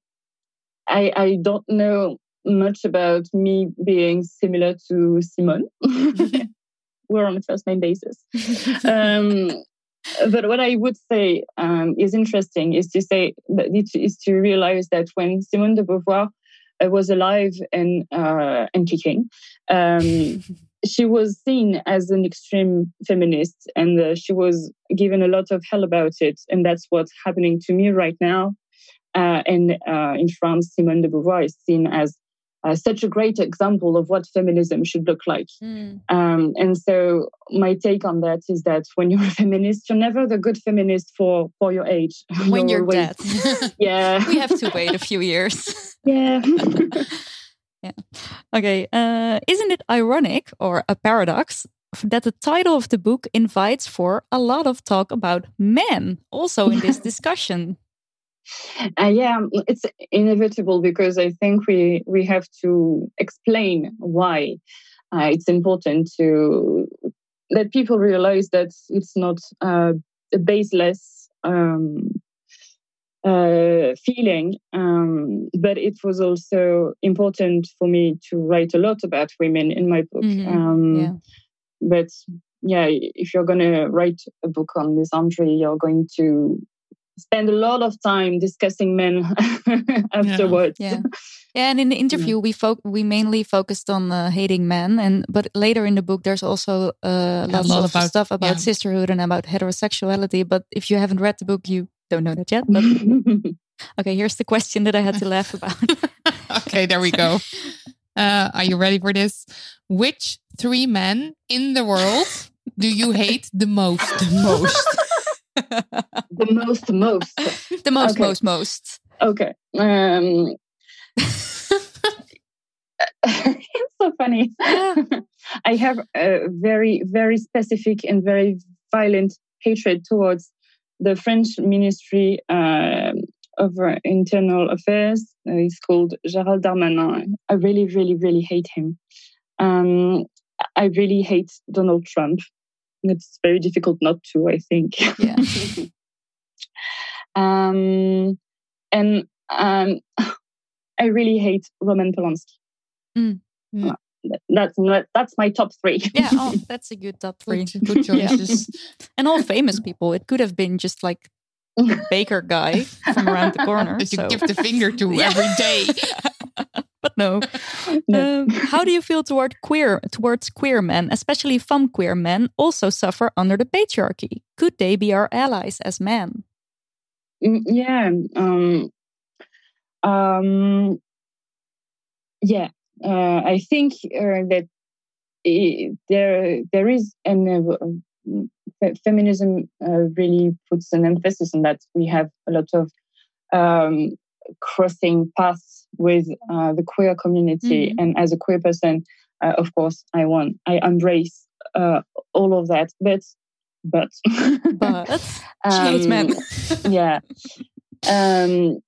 I I don't know much about me being similar to Simone. We're on a first name basis. um, but what I would say um, is interesting is to say that it is to realize that when Simone de Beauvoir uh, was alive and uh, and kicking, um, she was seen as an extreme feminist, and uh, she was given a lot of hell about it, and that's what's happening to me right now. Uh, and uh, in France, Simone de Beauvoir is seen as uh, such a great example of what feminism should look like. Mm. Um, and so my take on that is that when you're a feminist, you're never the good feminist for for your age. When you're always- dead, Yeah. we have to wait a few years. yeah. yeah. Okay. Uh, isn't it ironic or a paradox that the title of the book invites for a lot of talk about men also in this discussion? Uh, yeah, it's inevitable because I think we we have to explain why uh, it's important to let people realize that it's not uh, a baseless um, uh, feeling, um, but it was also important for me to write a lot about women in my book. Mhm, Um, yeah. But yeah, if you're going to write a book on misandry, you're going to spend a lot of time discussing men afterwards. Yeah. Yeah, and in the interview we fo- we mainly focused on uh, hating men, and but later in the book there's also uh, lots lot of about- stuff about yeah. sisterhood and about heterosexuality. But if you haven't read the book, you don't know that yet. But okay, here's the question that I had to laugh about. okay, there we go. Uh, are you ready for this? Which three men in the world do you hate the most? The most. The most, most. the most, Okay. most, most. Okay. Um, so funny. I have a very, very specific and very violent hatred towards the French Ministry uh, of Internal Affairs. Uh, he's called Gérald Darmanin. I really, really, really hate him. Um, I really hate Donald Trump. It's very difficult not to, I think. Yeah. um, and um, I really hate Roman Polanski. Mm. Uh, that's that's my top three. yeah, oh, that's a good top three. Good, good choices. Yeah. and all famous people. It could have been just like the baker guy from around the corner. That you give the finger to Yeah. every day. But no. Um, how do you feel toward queer towards queer men, especially femme queer men, also suffer under the patriarchy? Could they be our allies as men? Mm, Yeah. Um, um, yeah. Uh, I think uh, that i there there is an uh, feminism uh, really puts an emphasis on that. We have a lot of um, crossing paths with uh, the queer community, Mhm. and as a queer person, uh, of course, I want I embrace uh, all of that. But but But men. yeah. Um,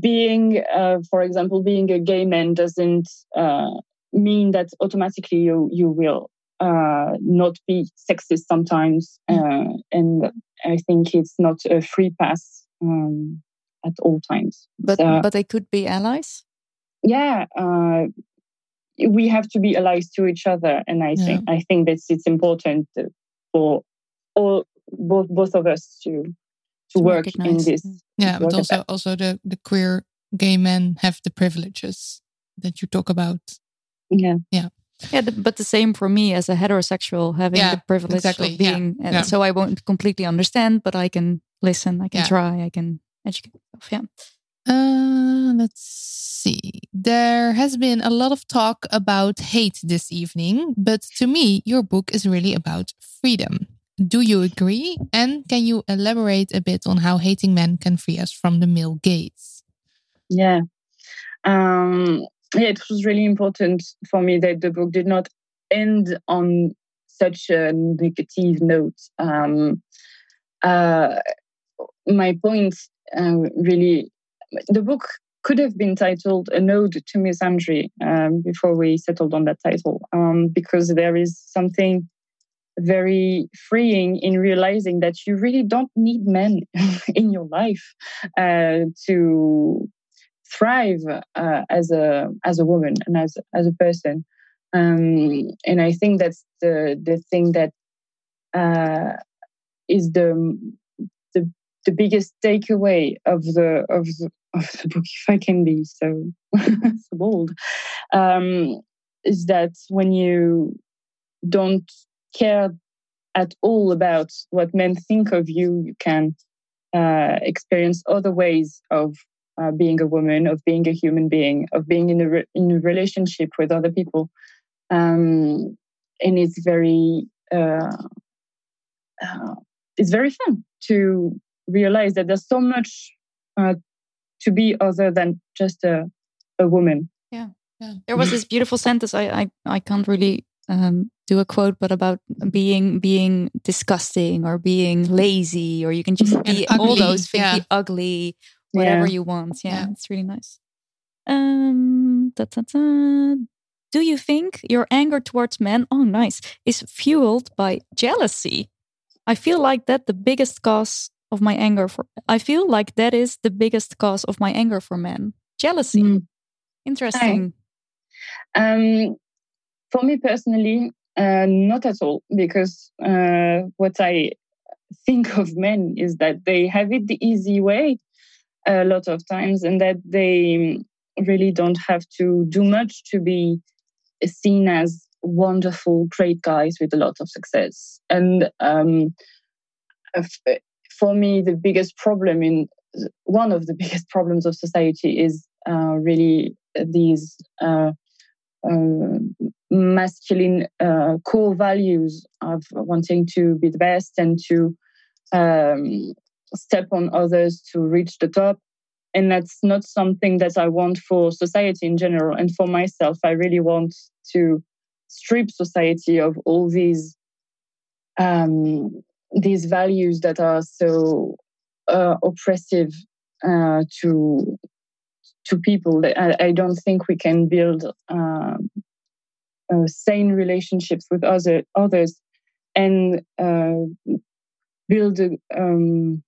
being, uh, for example, being a gay man doesn't uh, mean that automatically you you will uh, not be sexist sometimes, uh, and I think it's not a free pass um, at all times. But So, but they could be allies. yeah, uh, we have to be allies to each other, and I think I think that it's important for all both both of us to to, To work in this. Yeah, but also that. also the the queer gay men have the privileges that you talk about. Yeah. Yeah. Yeah, the, but the same for me as a heterosexual, having Yeah, the privilege exactly, of yeah, being. And yeah. so I won't completely understand, but I can listen, I can Yeah. try, I can educate myself. Yeah. Uh, let's see. There has been a lot of talk about hate this evening, but to me, your book is really about freedom. Do you agree? And can you elaborate a bit on how hating men can free us from the male gaze? Yeah. Um, yeah, it was really important for me that the book did not end on such a negative note. Um, uh, my point really, the book could have been titled "A Ode to Misandry" um, before we settled on that title, um, because there is something very freeing in realizing that you really don't need men in your life uh, to thrive uh, as a as a woman and as as a person. Um, and I think that's the the thing that uh, is the the biggest takeaway of the of the, of the book, if I can be so so bold, um, is that when you don't care at all about what men think of you, you can uh, experience other ways of uh, being a woman, of being a human being, of being in a re- in a relationship with other people, um, and it's very uh, uh, it's very fun to realize that there's so much uh, to be other than just a a woman. Yeah. yeah. There was this beautiful sentence. I I, I can't really um, do a quote, but about being being disgusting or being lazy, or you can just be all ugly, those things, yeah. be ugly, whatever Yeah. you want. Yeah, Yeah. it's really nice. Um, da, da, da. Do you think your anger towards men, oh nice, is fueled by jealousy? I feel like that the biggest cause of my anger for I feel like that is the biggest cause of my anger for men. Jealousy. Mm. Interesting. Um, for me personally, uh, not at all, because uh, what I think of men is that they have it the easy way a lot of times, and that they really don't have to do much to be seen as wonderful, great guys with a lot of success. And um, for me, the biggest problem in one of the biggest problems of society is uh, really these uh, um, masculine uh, core values of wanting to be the best and to um, step on others to reach the top. and that's not something that I want for society in general. And for myself, I really want to strip society of all these um, these values that are so uh, oppressive uh, to to people. I, I, don't think we can build uh, sane relationships with other others and uh, build a, um,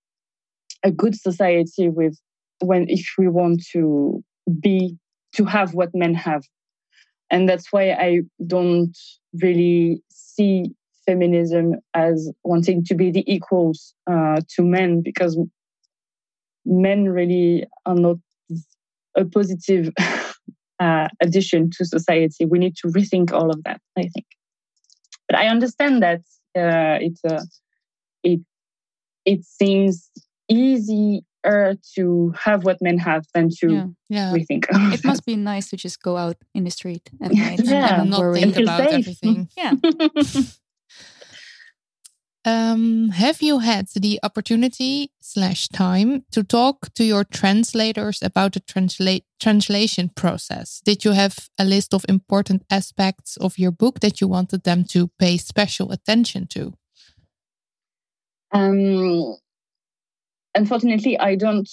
a good society with when if we want to be to have what men have and that's why i don't really see feminism as wanting to be the equals uh, to men because men really are not a positive uh, addition to society we need to rethink all of that i think but i understand that uh, it's uh, it it seems easier to have what men have than to yeah. Yeah. rethink. it must be nice to just go out in the street at night yeah. and not worry. think about safe. everything. Yeah. Um, have you had the opportunity slash time to talk to your translators about the translate translation process? Did you have a list of important aspects of your book that you wanted them to pay special attention to? Um, unfortunately, I don't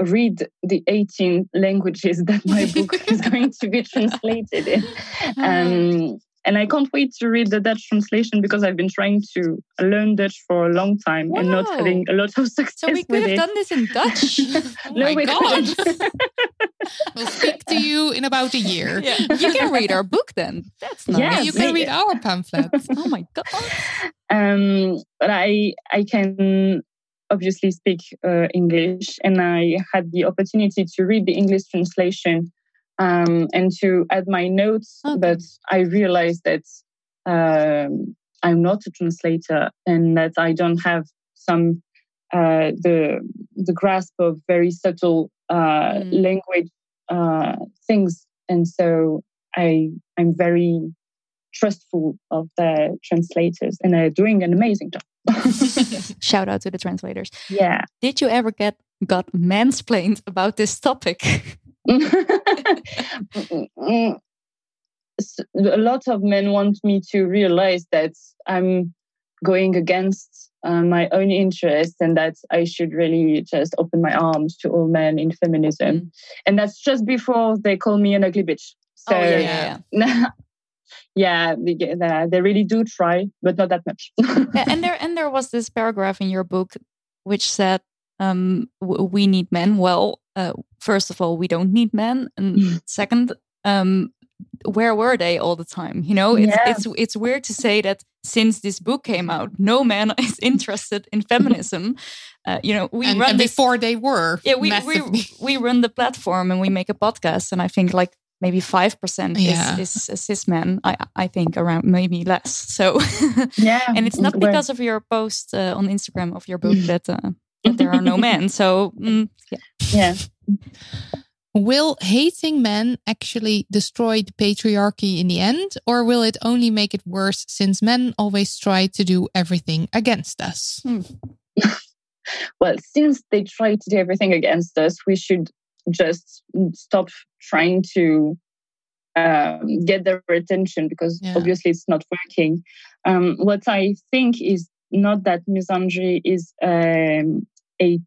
read the 18 languages that my book is going to be translated in. Um, and I can't wait to read the Dutch translation because I've been trying to learn Dutch for a long time wow. and not having a lot of success. So we could have it. done this in Dutch. oh no, my God. we'll speak to you in about a year. Yeah. You can read our book then. That's nice. Yeah, you can read our pamphlet. oh my God. Um, but I I can obviously speak uh, English, and I had the opportunity to read the English translation um, and to add my notes. Okay. But I realized that um, I'm not a translator, and that I don't have some uh, the the grasp of very subtle uh, mm. language uh, things, and so I I'm very trustful of the translators, and they're doing an amazing job. Shout out to the translators. Yeah. Did you ever get got mansplained about this topic? a lot of men want me to realize that I'm going against uh, my own interests and that I should really just open my arms to all men in feminism. Mm. And that's just before they call me an ugly bitch. So, oh, yeah, yeah. yeah, they, they really do try, but not that much. and there and there was this paragraph in your book which said um, we need men. Well, uh, first of all, we don't need men, and second, um, where were they all the time? You know, it's yeah. it's it's weird to say that since this book came out, no man is interested in feminism. Uh, you know, we and, run and this, before they were. Yeah, we, we we run the platform and we make a podcast, and I think like maybe five percent yeah. is, is cis men. I I think around maybe less. So yeah, and it's not because of your post uh, on Instagram of your book that uh, that there are no men. So mm, yeah. yeah. Will hating men actually destroy the patriarchy in the end, or will it only make it worse since men always try to do everything against us? Hmm. well, since they try to do everything against us, we should just stop trying to um, get their attention because yeah. obviously it's not working. Um, what I think is not that misandry is um, a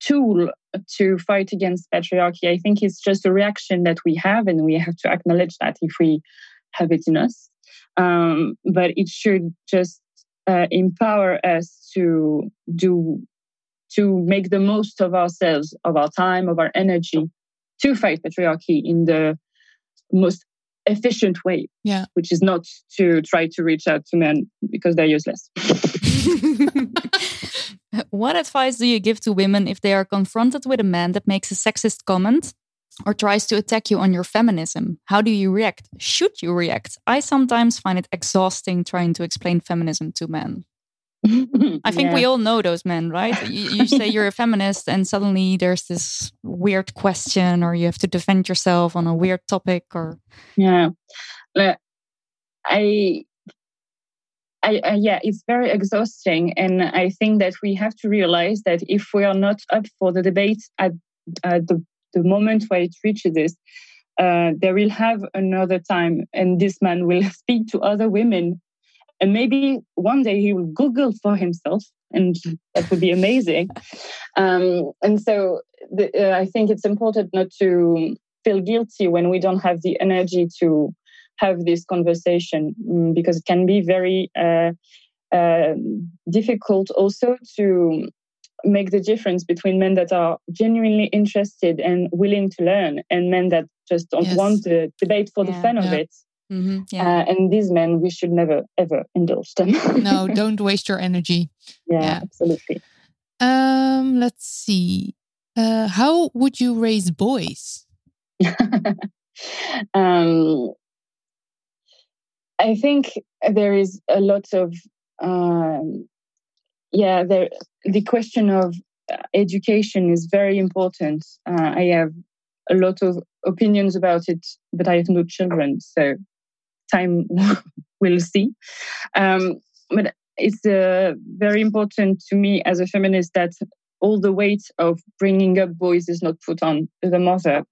tool to fight against patriarchy. I think it's just a reaction that we have, and we have to acknowledge that if we have it in us. Um, but it should just uh, empower us to do to make the most of ourselves, of our time, of our energy to fight patriarchy in the most efficient way. Yeah. Which is not to try to reach out to men because they're useless. what advice do you give to women if they are confronted with a man that makes a sexist comment or tries to attack you on your feminism? How do you react? Should you react? I sometimes find it exhausting trying to explain feminism to men. I think yeah. we all know those men, right? You, you say you're a feminist, and suddenly there's this weird question, or you have to defend yourself on a weird topic, or yeah, I I, uh, yeah, it's very exhausting. And I think that we have to realize that if we are not up for the debate at uh, the the moment where it reaches this, uh, they will have another time, and this man will speak to other women, and maybe one day he will Google for himself, and that would be amazing. Um, and so, the, uh, I think it's important not to feel guilty when we don't have the energy to have this conversation mm, because it can be very uh, uh, difficult also to make the difference between men that are genuinely interested and willing to learn and men that just don't Yes. want to debate for the Yeah. fun of it. Hmm Yeah. Uh, and these men, we should never ever indulge them. no, don't waste your energy. yeah, Yeah. absolutely. Um, let's see. Uh, how would you raise boys? um, I think there is a lot of um, yeah. There, the question of uh, education is very important. Uh, I have a lot of opinions about it, but I have no children, so time will see. Um, but it's uh, very important to me as a feminist that all the weight of bringing up boys is not put on the mother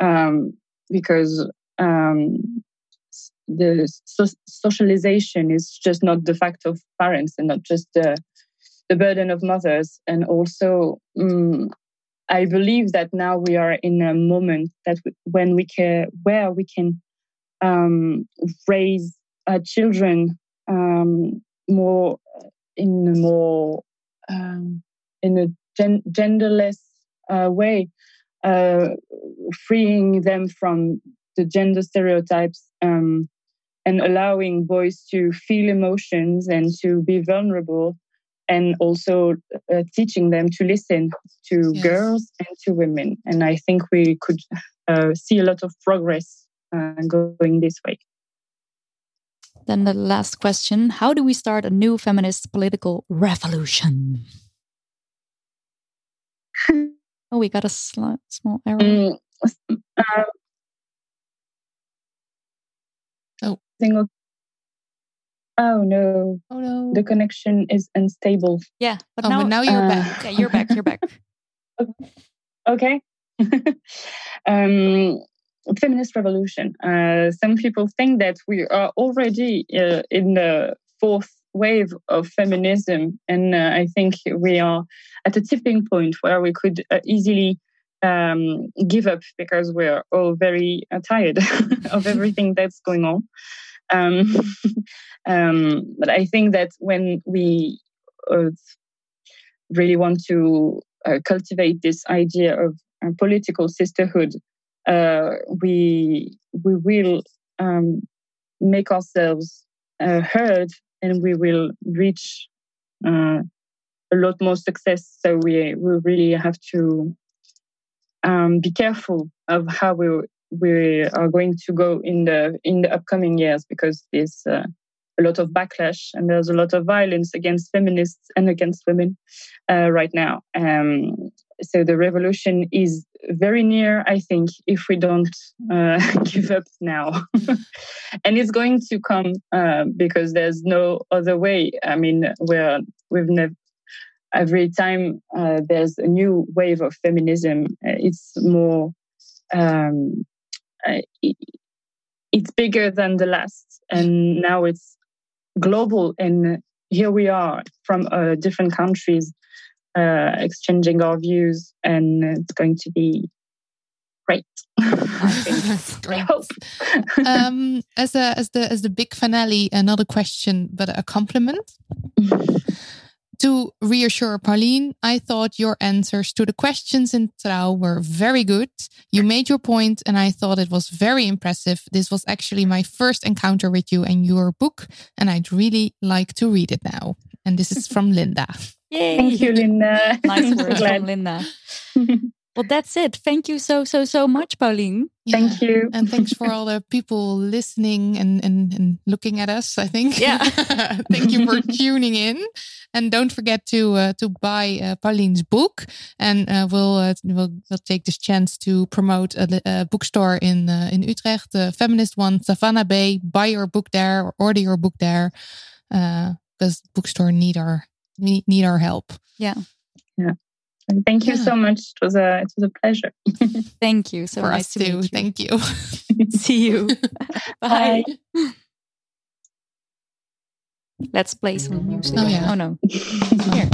um, because um, the so- socialization is just not the fact of parents and not just the, the burden of mothers. And also, mm I believe that now we are in a moment that w- when we can, where we can um, raise uh, children um, more in a more um, in a gen- genderless uh, way, uh, freeing them from the gender stereotypes um, and allowing boys to feel emotions and to be vulnerable, and also uh, teaching them to listen to Yes. girls and to women. And I think we could uh, see a lot of progress going this way. Then the last question How do we start a new feminist political revolution? oh, we got a small error. Mm, uh, Oh. Single. Oh no, Oh no. the connection is unstable. Yeah, but oh, now, but now you're uh, back. yeah, you're back. You're back. Okay. um, feminist revolution. Uh, some people think that we are already uh, in the fourth wave of feminism, and uh, I think we are at a tipping point where we could uh, easily um, give up because we're all very uh, tired of everything that's going on. Um, um, but I think that when we uh, really want to cultivate this idea of political sisterhood, we we will um, make ourselves uh, heard, and we will reach uh, a lot more success. So we we really have to um, be careful of how we we are going to go in the in the upcoming years because there's uh, a lot of backlash and there's a lot of violence against feminists and against women uh, right now. Um, so the revolution is very near, I think, if we don't uh, give up now. and it's going to come uh, because there's no other way. I mean, we're we've never. Every time uh, there's a new wave of feminism, uh, it's more. Um, it's bigger than the last, and now it's global. And here we are from uh, different countries uh, exchanging our views, and it's going to be great. I hope. um, as a as the as the big finale, another question, but a compliment. to reassure Pauline, I thought your answers to the questions in Trouw were very good. You made your point, and I thought it was very impressive. This was actually my first encounter with you and your book, and I'd really like to read it now. And this is from Linda. Yay. Thank you, Linda. Nice So words glad. from Linda. well, that's it. Thank you so, so, so much, Pauline. Thank you. And thanks for all the people listening and, and, and looking at us, I think. Yeah. Thank you for tuning in. And don't forget to uh, to buy uh, Pauline's book. And uh, we'll, uh, we'll we'll take this chance to promote a, li- a bookstore in uh, in Utrecht, the feminist one, Savannah Bay. Buy your book there or order your book there, because bookstore need our need, need our help. Yeah. Yeah. Thank you Yeah. so much. It was a it was a pleasure. Thank you. So For nice us to meet too. you. Thank you. See you. Bye. Bye. Let's play some music. Oh, yeah. Oh no. Here.